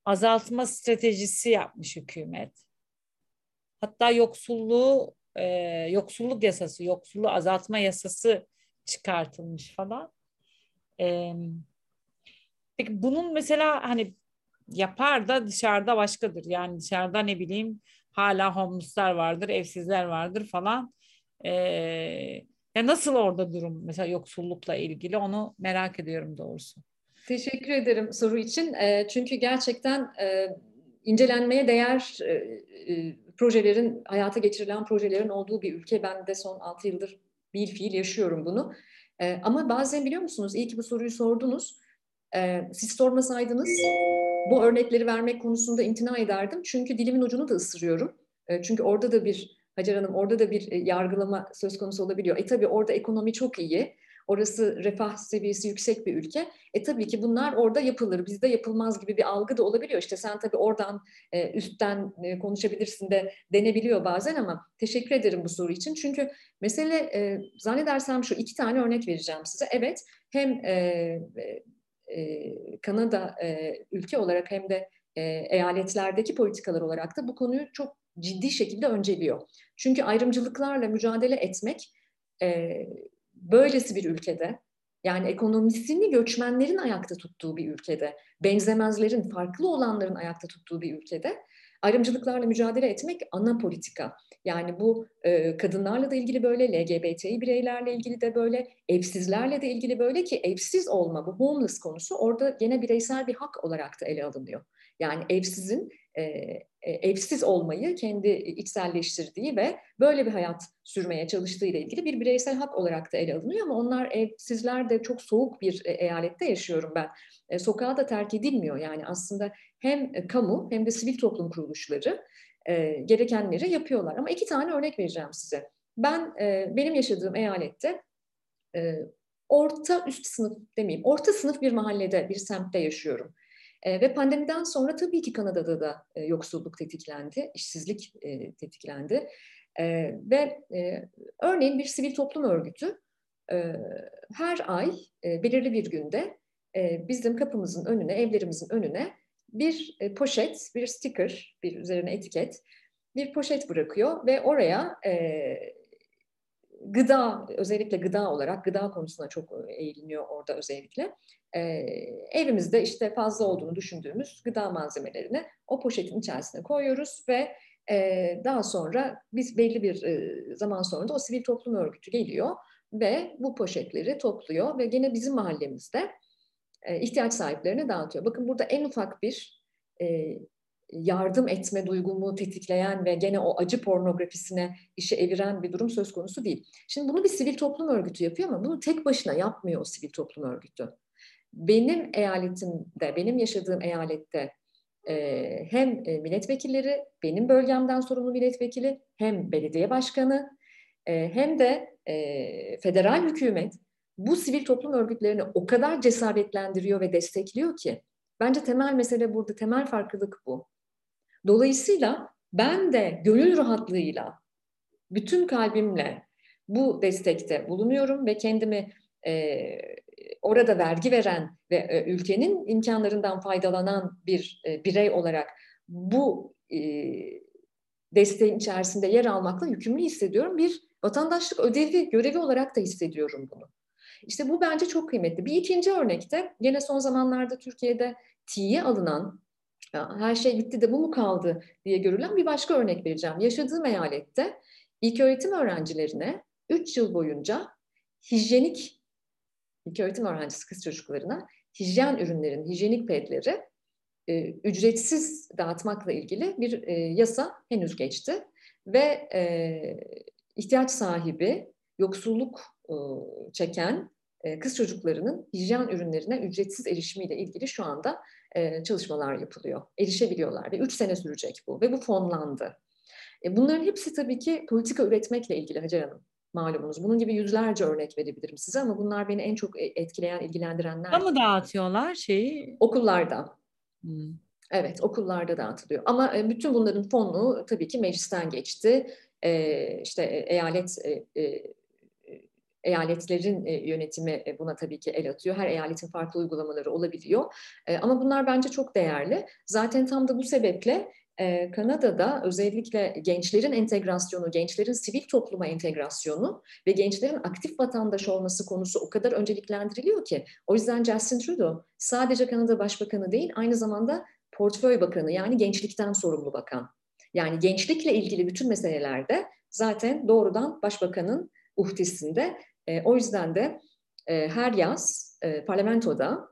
azaltma stratejisi yapmış hükümet. Hatta yoksulluğu, e, yoksulluk yasası, yoksulluğu azaltma yasası çıkartılmış falan. E, peki bunun mesela hani yapar da dışarıda başkadır. Yani dışarıda ne bileyim hala homeless'lar vardır, evsizler vardır falan. Ee, ya nasıl orada durum mesela yoksullukla ilgili onu merak ediyorum doğrusu. Teşekkür ederim soru için. E, çünkü gerçekten e, incelenmeye değer e, e, projelerin, hayata geçirilen projelerin olduğu bir ülke. Ben de son 6 yıldır bir fiil yaşıyorum bunu. E, ama bazen biliyor musunuz, iyi ki bu soruyu sordunuz. E, siz sormasaydınız bu örnekleri vermek konusunda imtina ederdim. Çünkü dilimin ucunu da ısırıyorum. E, çünkü orada da bir, Hacer Hanım orada da bir e, yargılama söz konusu olabiliyor. E tabii orada ekonomi çok iyi. Orası refah seviyesi yüksek bir ülke. E tabii ki bunlar orada yapılır. Bizde yapılmaz gibi bir algı da olabiliyor. İşte sen tabii oradan e, üstten e, konuşabilirsin de denebiliyor bazen ama teşekkür ederim bu soru için. Çünkü mesele e, zannedersem şu iki tane örnek vereceğim size. Evet hem e, e e, Kanada e, ülke olarak hem de e, eyaletlerdeki politikalar olarak da bu konuyu çok ciddi şekilde önceliyor. Çünkü ayrımcılıklarla mücadele etmek e, böylesi bir ülkede yani ekonomisini göçmenlerin ayakta tuttuğu bir ülkede, benzemezlerin, farklı olanların ayakta tuttuğu bir ülkede ayrımcılıklarla mücadele etmek ana politika. Yani bu e, kadınlarla da ilgili böyle, LGBTİ bireylerle ilgili de böyle, evsizlerle de ilgili böyle ki evsiz olma, bu homeless konusu orada gene bireysel bir hak olarak da ele alınıyor. Yani evsizin e, e, evsiz olmayı kendi içselleştirdiği ve böyle bir hayat sürmeye çalıştığı ile ilgili bir bireysel hak olarak da ele alınıyor ama onlar evsizler de çok soğuk bir e, eyalette yaşıyorum ben. E, sokağa da terk edilmiyor yani aslında hem kamu hem de sivil toplum kuruluşları gerekenleri yapıyorlar. Ama iki tane örnek vereceğim size. Ben benim yaşadığım eyalette orta üst sınıf demeyeyim, orta sınıf bir mahallede, bir semtte yaşıyorum. E, ve pandemiden sonra tabii ki Kanada'da da e, yoksulluk tetiklendi, işsizlik e, tetiklendi. E, ve e, örneğin bir sivil toplum örgütü e, her ay e, belirli bir günde e, bizim kapımızın önüne, evlerimizin önüne bir e, poşet, bir sticker, bir üzerine etiket, bir poşet bırakıyor ve oraya e, gıda, özellikle gıda olarak, gıda konusuna çok eğiliniyor orada özellikle e, evimizde işte fazla olduğunu düşündüğümüz gıda malzemelerini o poşetin içerisine koyuyoruz ve e, daha sonra biz belli bir e, zaman sonra da o sivil toplum örgütü geliyor ve bu poşetleri topluyor ve gene bizim mahallemizde e, ihtiyaç sahiplerine dağıtıyor. Bakın burada en ufak bir e, yardım etme duygumu tetikleyen ve gene o acı pornografisine işe eviren bir durum söz konusu değil. Şimdi bunu bir sivil toplum örgütü yapıyor ama bunu tek başına yapmıyor o sivil toplum örgütü benim eyaletimde, benim yaşadığım eyalette e, hem e, milletvekilleri, benim bölgemden sorumlu milletvekili, hem belediye başkanı, e, hem de federal hükümet bu sivil toplum örgütlerini o kadar cesaretlendiriyor ve destekliyor ki bence temel mesele burada, temel farklılık bu. Dolayısıyla ben de gönül rahatlığıyla, bütün kalbimle bu destekte bulunuyorum ve kendimi e, orada vergi veren ve e, ülkenin imkanlarından faydalanan bir e, birey olarak bu e, desteğin içerisinde yer almakla yükümlü hissediyorum. Bir vatandaşlık ödevi, görevi olarak da hissediyorum bunu. İşte bu bence çok kıymetli. Bir ikinci örnekte yine son zamanlarda Türkiye'de tiye alınan her şey bitti de bu mu kaldı diye görülen bir başka örnek vereceğim. Yaşadığım eyalette ilk öğretim öğrencilerine 3 yıl boyunca hijyenik öğretim öğrencisi kız çocuklarına hijyen ürünlerin, hijyenik pedleri e, ücretsiz dağıtmakla ilgili bir e, yasa henüz geçti. Ve e, ihtiyaç sahibi, yoksulluk e, çeken kız çocuklarının hijyen ürünlerine ücretsiz erişimiyle ilgili şu anda çalışmalar yapılıyor. Erişebiliyorlar ve üç sene sürecek bu ve bu fonlandı. E, bunların hepsi tabii ki politika üretmekle ilgili Hacer Hanım malumunuz. Bunun gibi yüzlerce örnek verebilirim size ama bunlar beni en çok e, etkileyen, ilgilendirenler. Ama dağıtıyorlar şeyi? Okullarda. Hmm. Evet, okullarda dağıtılıyor. Ama e, bütün bunların fonu tabii ki meclisten geçti. Ee, işte eyalet e, e, eyaletlerin yönetimi buna tabii ki el atıyor. Her eyaletin farklı uygulamaları olabiliyor. Ama bunlar bence çok değerli. Zaten tam da bu sebeple e, Kanada'da özellikle gençlerin entegrasyonu, gençlerin sivil topluma entegrasyonu ve gençlerin aktif vatandaş olması konusu o kadar önceliklendiriliyor ki. O yüzden Justin Trudeau sadece Kanada Başbakanı değil, aynı zamanda portföy bakanı yani gençlikten sorumlu bakan. Yani gençlikle ilgili bütün meselelerde zaten doğrudan başbakanın uhdesinde. E, o yüzden de e, her yaz e, parlamentoda,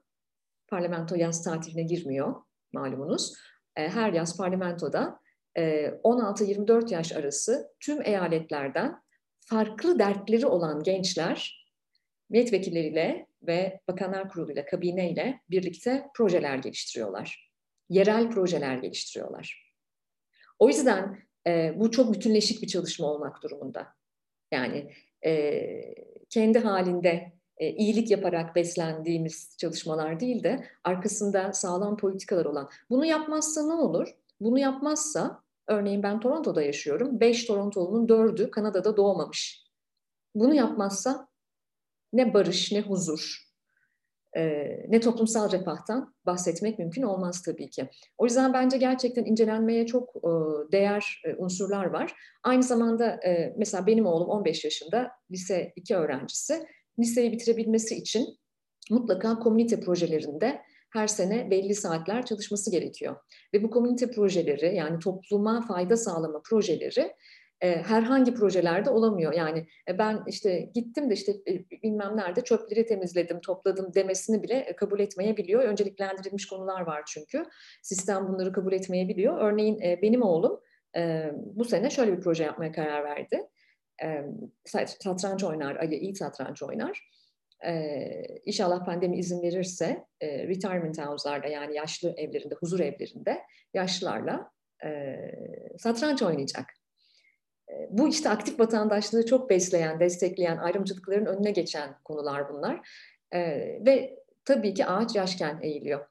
parlamento yaz tatiline girmiyor malumunuz e, her yaz parlamentoda 16-24 e, yaş arası tüm eyaletlerden farklı dertleri olan gençler milletvekilleriyle ve bakanlar kuruluyla, kabineyle birlikte projeler geliştiriyorlar. Yerel projeler geliştiriyorlar. O yüzden e, bu çok bütünleşik bir çalışma olmak durumunda. Yani e, kendi halinde e, iyilik yaparak beslendiğimiz çalışmalar değil de arkasında sağlam politikalar olan. Bunu yapmazsa ne olur? Bunu yapmazsa, örneğin ben Toronto'da yaşıyorum, 5 Torontolu'nun 4'ü Kanada'da doğmamış. Bunu yapmazsa ne barış, ne huzur, ne toplumsal refahtan bahsetmek mümkün olmaz tabii ki. O yüzden bence gerçekten incelenmeye çok e, değer e, unsurlar var. Aynı zamanda mesela benim oğlum 15 yaşında, lise 2 öğrencisi liseyi bitirebilmesi için mutlaka komünite projelerinde her sene belli saatler çalışması gerekiyor. Ve bu komünite projeleri yani topluma fayda sağlama projeleri e, herhangi projelerde olamıyor. Yani e, ben işte gittim de işte e, bilmem nerede çöpleri temizledim, topladım demesini bile e, kabul etmeyebiliyor. Önceliklendirilmiş konular var çünkü. Sistem bunları kabul etmeyebiliyor. Örneğin benim oğlum bu sene şöyle bir proje yapmaya karar verdi. Satranç oynar, Ali iyi satranç oynar. Ee, inşallah pandemi izin verirse e, retirement house'larda yani yaşlı evlerinde, huzur evlerinde yaşlılarla e, satranç oynayacak. Bu işte aktif vatandaşlığı çok besleyen, destekleyen, ayrımcılıkların önüne geçen konular bunlar. E, ve tabii ki ağaç yaşken eğiliyor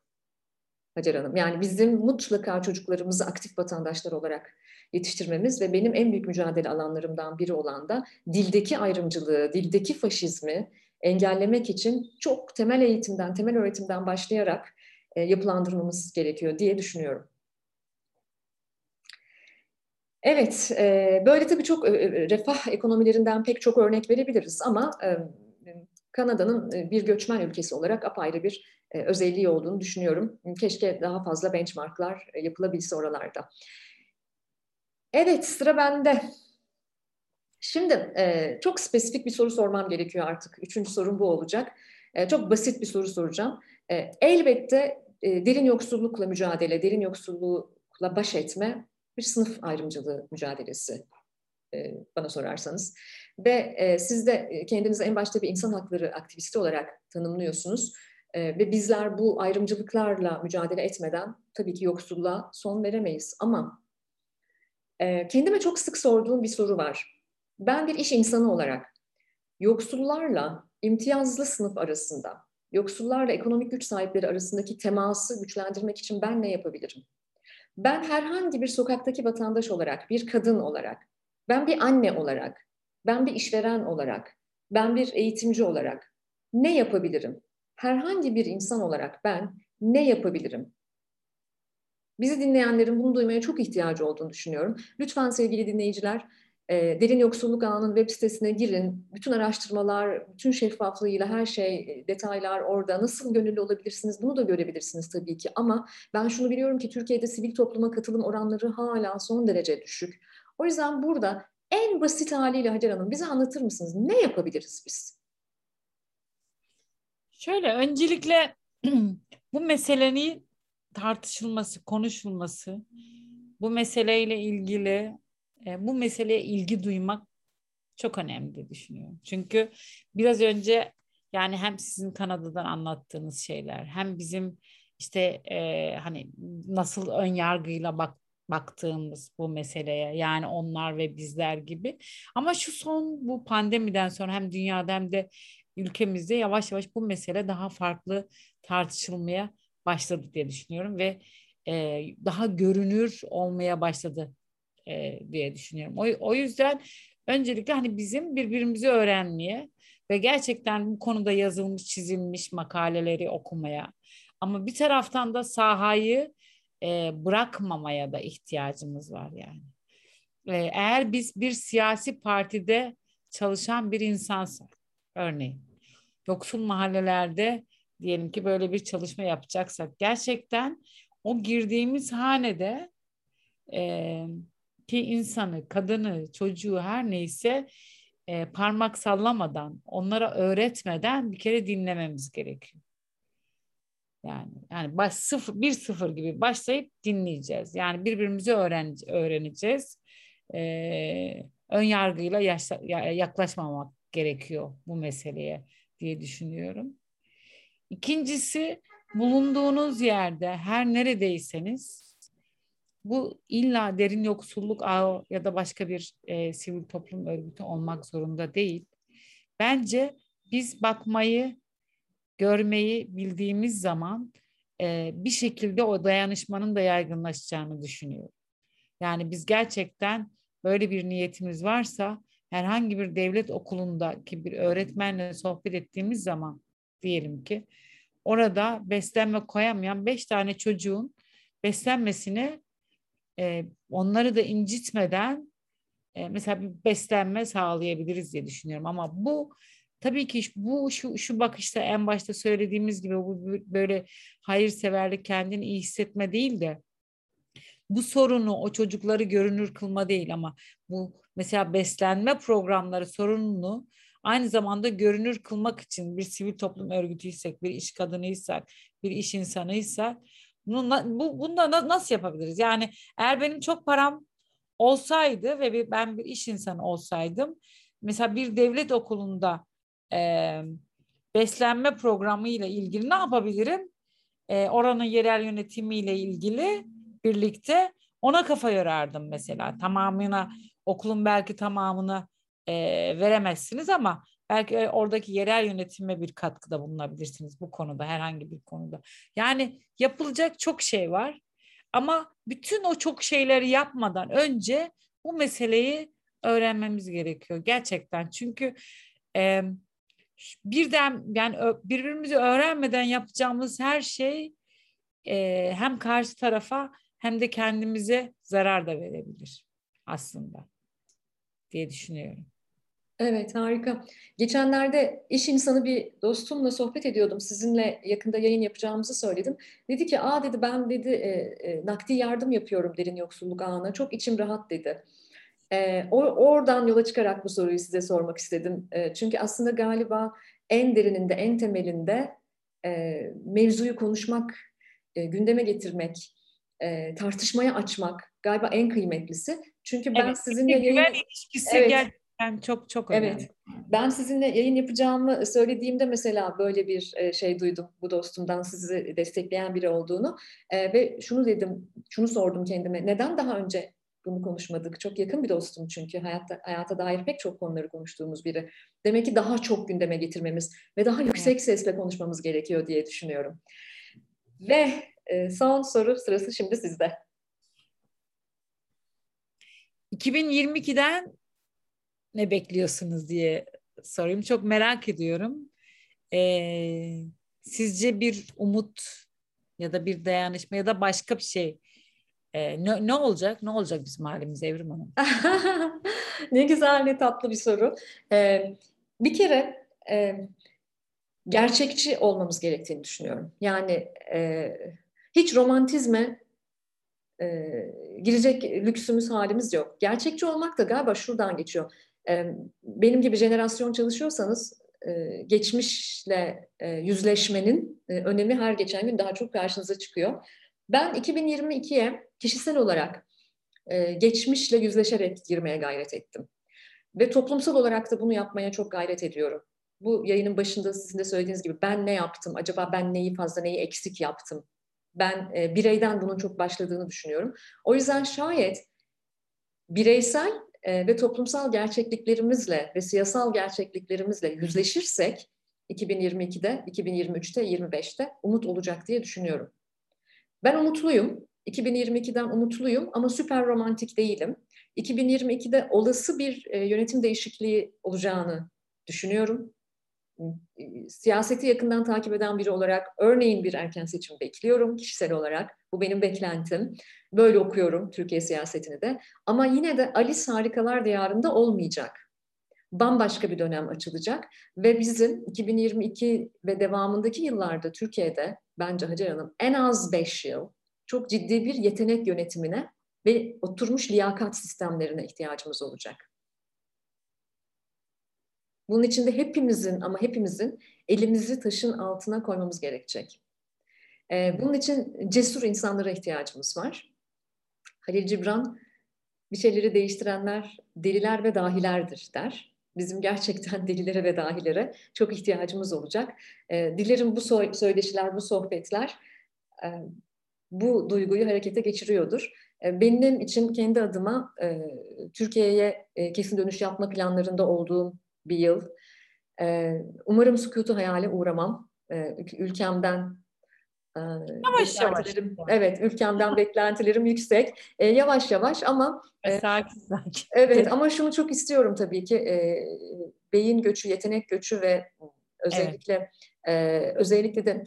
Hacer Hanım. Yani bizim mutlaka çocuklarımızı aktif vatandaşlar olarak yetiştirmemiz ve benim en büyük mücadele alanlarımdan biri olan da dildeki ayrımcılığı, dildeki faşizmi engellemek için çok temel eğitimden, temel öğretimden başlayarak e, yapılandırmamız gerekiyor diye düşünüyorum. Evet, e, böyle tabii çok e, refah ekonomilerinden pek çok örnek verebiliriz ama e, Kanada'nın bir göçmen ülkesi olarak apayrı bir e, özelliği olduğunu düşünüyorum. Keşke daha fazla benchmarklar yapılabilse oralarda. Evet, sıra bende. Şimdi e, çok spesifik bir soru sormam gerekiyor artık. Üçüncü sorum bu olacak. E, çok basit bir soru soracağım. E, elbette e, derin yoksullukla mücadele, derin yoksullukla baş etme bir sınıf ayrımcılığı mücadelesi e, bana sorarsanız. Ve e, siz de kendinizi en başta bir insan hakları aktivisti olarak tanımlıyorsunuz. E, ve bizler bu ayrımcılıklarla mücadele etmeden tabii ki yoksulluğa son veremeyiz. Ama e, kendime çok sık sorduğum bir soru var. Ben bir iş insanı olarak yoksullarla imtiyazlı sınıf arasında, yoksullarla ekonomik güç sahipleri arasındaki teması güçlendirmek için ben ne yapabilirim? Ben herhangi bir sokaktaki vatandaş olarak, bir kadın olarak, ben bir anne olarak, ben bir işveren olarak, ben bir eğitimci olarak ne yapabilirim? Herhangi bir insan olarak ben ne yapabilirim? Bizi dinleyenlerin bunu duymaya çok ihtiyacı olduğunu düşünüyorum. Lütfen sevgili dinleyiciler, e, Derin Yoksulluk Ağı'nın web sitesine girin. Bütün araştırmalar, bütün şeffaflığıyla her şey, e, detaylar orada. Nasıl gönüllü olabilirsiniz bunu da görebilirsiniz tabii ki. Ama ben şunu biliyorum ki Türkiye'de sivil topluma katılım oranları hala son derece düşük. O yüzden burada en basit haliyle Hacer Hanım bize anlatır mısınız? Ne yapabiliriz biz? Şöyle öncelikle bu meselenin tartışılması, konuşulması, bu meseleyle ilgili e, bu meseleye ilgi duymak çok önemli düşünüyorum. Çünkü biraz önce yani hem sizin Kanada'dan anlattığınız şeyler hem bizim işte e, hani nasıl ön yargıyla bak baktığımız bu meseleye yani onlar ve bizler gibi ama şu son bu pandemiden sonra hem dünyada hem de ülkemizde yavaş yavaş bu mesele daha farklı tartışılmaya başladı diye düşünüyorum ve e, daha görünür olmaya başladı e, diye düşünüyorum. O, o yüzden öncelikle hani bizim birbirimizi öğrenmeye ve gerçekten bu konuda yazılmış, çizilmiş makaleleri okumaya ama bir taraftan da sahayı e, bırakmamaya da ihtiyacımız var yani. E, eğer biz bir siyasi partide çalışan bir insansak, örneğin yoksul mahallelerde diyelim ki böyle bir çalışma yapacaksak gerçekten o girdiğimiz hanede e, ki insanı, kadını, çocuğu her neyse e, parmak sallamadan, onlara öğretmeden bir kere dinlememiz gerekiyor. Yani yani baş sıfır bir sıfır gibi başlayıp dinleyeceğiz. Yani birbirimizi öğren öğreneceğiz. Ee, ön yargıyla yaşla, yaklaşmamak gerekiyor bu meseleye diye düşünüyorum. İkincisi bulunduğunuz yerde her neredeyseniz bu illa derin yoksulluk ağı ya da başka bir e, sivil toplum örgütü olmak zorunda değil. Bence biz bakmayı, görmeyi bildiğimiz zaman e, bir şekilde o dayanışmanın da yaygınlaşacağını düşünüyorum. Yani biz gerçekten böyle bir niyetimiz varsa herhangi bir devlet okulundaki bir öğretmenle sohbet ettiğimiz zaman diyelim ki orada beslenme koyamayan beş tane çocuğun beslenmesini e, onları da incitmeden e, mesela bir beslenme sağlayabiliriz diye düşünüyorum. Ama bu tabii ki bu şu, şu bakışta en başta söylediğimiz gibi bu böyle hayırseverlik kendini iyi hissetme değil de bu sorunu o çocukları görünür kılma değil ama bu mesela beslenme programları sorununu aynı zamanda görünür kılmak için bir sivil toplum örgütüysek, bir iş kadınıysak, bir iş insanıysak bunu, bu, bunu da nasıl yapabiliriz? Yani eğer benim çok param olsaydı ve ben bir iş insanı olsaydım mesela bir devlet okulunda e, beslenme programı ile ilgili ne yapabilirim? E, oranın yerel yönetimiyle ilgili birlikte ona kafa yorardım mesela. Tamamına okulun belki tamamını e, veremezsiniz ama belki oradaki yerel yönetime bir katkıda bulunabilirsiniz bu konuda herhangi bir konuda. Yani yapılacak çok şey var ama bütün o çok şeyleri yapmadan önce bu meseleyi öğrenmemiz gerekiyor gerçekten. Çünkü e, birden yani birbirimizi öğrenmeden yapacağımız her şey e, hem karşı tarafa hem de kendimize zarar da verebilir aslında diye düşünüyorum. Evet harika. Geçenlerde iş insanı bir dostumla sohbet ediyordum. Sizinle yakında yayın yapacağımızı söyledim. Dedi ki aa dedi ben dedi e, e, nakdi yardım yapıyorum derin yoksulluk ağına. Çok içim rahat dedi. E, oradan yola çıkarak bu soruyu size sormak istedim. E, çünkü aslında galiba en derininde, en temelinde e, mevzuyu konuşmak, e, gündeme getirmek, e, tartışmaya açmak galiba en kıymetlisi. Çünkü ben evet, sizinle yayın... İlişkisi evet. Gerçekten çok çok önemli. Evet. Ben sizinle yayın yapacağımı söylediğimde mesela böyle bir e, şey duydum bu dostumdan sizi destekleyen biri olduğunu e, ve şunu dedim, şunu sordum kendime. Neden daha önce bunu konuşmadık. Çok yakın bir dostum çünkü hayatta hayata dair pek çok konuları konuştuğumuz biri. Demek ki daha çok gündeme getirmemiz ve daha yüksek sesle konuşmamız gerekiyor diye düşünüyorum. Ve e, son soru sırası şimdi sizde. 2022'den ne bekliyorsunuz diye sorayım. Çok merak ediyorum. Ee, sizce bir umut ya da bir dayanışma ya da başka bir şey e, ne, ne olacak? Ne olacak bizim halimiz Evrim Hanım? ne güzel, ne tatlı bir soru. Ee, bir kere e, gerçekçi olmamız gerektiğini düşünüyorum. Yani e, hiç romantizme e, girecek lüksümüz halimiz yok. Gerçekçi olmak da galiba şuradan geçiyor. Benim gibi jenerasyon çalışıyorsanız e, geçmişle e, yüzleşmenin e, önemi her geçen gün daha çok karşınıza çıkıyor. Ben 2022'ye kişisel olarak geçmişle yüzleşerek girmeye gayret ettim. Ve toplumsal olarak da bunu yapmaya çok gayret ediyorum. Bu yayının başında sizin de söylediğiniz gibi ben ne yaptım? Acaba ben neyi fazla, neyi eksik yaptım? Ben bireyden bunun çok başladığını düşünüyorum. O yüzden şayet bireysel e, ve toplumsal gerçekliklerimizle ve siyasal gerçekliklerimizle yüzleşirsek 2022'de, 2023'te, 25'te umut olacak diye düşünüyorum. Ben umutluyum. 2022'den umutluyum ama süper romantik değilim. 2022'de olası bir e, yönetim değişikliği olacağını düşünüyorum. Siyaseti yakından takip eden biri olarak örneğin bir erken seçim bekliyorum kişisel olarak. Bu benim beklentim. Böyle okuyorum Türkiye siyasetini de. Ama yine de Alice Harikalar Diyarı'nda olmayacak. Bambaşka bir dönem açılacak ve bizim 2022 ve devamındaki yıllarda Türkiye'de bence Hacer Hanım en az 5 yıl çok ciddi bir yetenek yönetimine ve oturmuş liyakat sistemlerine ihtiyacımız olacak. Bunun için de hepimizin ama hepimizin elimizi taşın altına koymamız gerekecek. Ee, bunun için cesur insanlara ihtiyacımız var. Halil Cibran bir şeyleri değiştirenler deliler ve dahilerdir der. Bizim gerçekten delilere ve dahilere çok ihtiyacımız olacak. Ee, dilerim bu söyleşiler, bu sohbetler e, bu duyguyu harekete geçiriyordur. E, benim için kendi adıma e, Türkiye'ye e, kesin dönüş yapma planlarında olduğum bir yıl. Umarım sükutu hayale uğramam. Ülkemden yavaş yavaş. Evet, ülkemden beklentilerim yüksek. yavaş yavaş ama sakin sakin. Evet, ama şunu çok istiyorum tabii ki. beyin göçü, yetenek göçü ve özellikle. Ee, özellikle de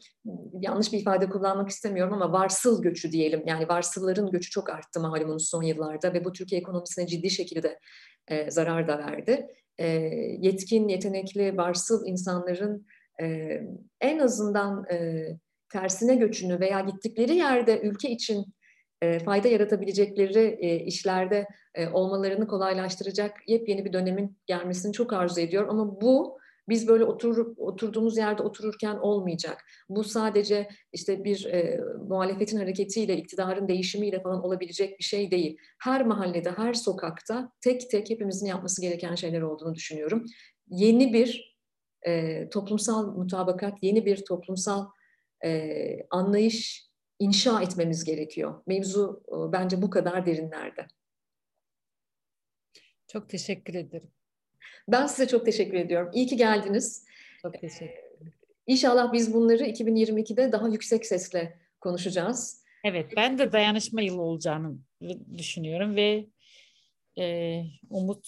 yanlış bir ifade kullanmak istemiyorum ama varsıl göçü diyelim. Yani varsılların göçü çok arttı malumunuz son yıllarda ve bu Türkiye ekonomisine ciddi şekilde e, zarar da verdi. E, yetkin, yetenekli, varsıl insanların e, en azından e, tersine göçünü veya gittikleri yerde ülke için e, fayda yaratabilecekleri e, işlerde e, olmalarını kolaylaştıracak yepyeni bir dönemin gelmesini çok arzu ediyorum. Ama bu biz böyle otur, oturduğumuz yerde otururken olmayacak. Bu sadece işte bir e, muhalefetin hareketiyle, iktidarın değişimiyle falan olabilecek bir şey değil. Her mahallede, her sokakta tek tek hepimizin yapması gereken şeyler olduğunu düşünüyorum. Yeni bir e, toplumsal mutabakat, yeni bir toplumsal e, anlayış inşa etmemiz gerekiyor. Mevzu e, bence bu kadar derinlerde. Çok teşekkür ederim. Ben size çok teşekkür ediyorum. İyi ki geldiniz. Çok teşekkür ederim. İnşallah biz bunları 2022'de daha yüksek sesle konuşacağız. Evet, ben de dayanışma yılı olacağını düşünüyorum ve e, umut,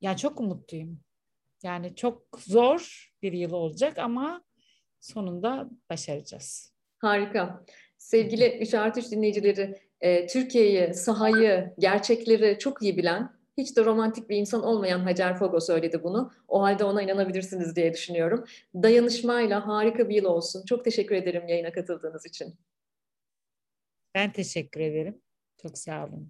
yani çok umutluyum. Yani çok zor bir yıl olacak ama sonunda başaracağız. Harika. Sevgili 3 artı 3 dinleyicileri, e, Türkiye'yi, sahayı, gerçekleri çok iyi bilen, hiç de romantik bir insan olmayan Hacer Fogo söyledi bunu. O halde ona inanabilirsiniz diye düşünüyorum. Dayanışmayla harika bir yıl olsun. Çok teşekkür ederim yayına katıldığınız için. Ben teşekkür ederim. Çok sağ olun.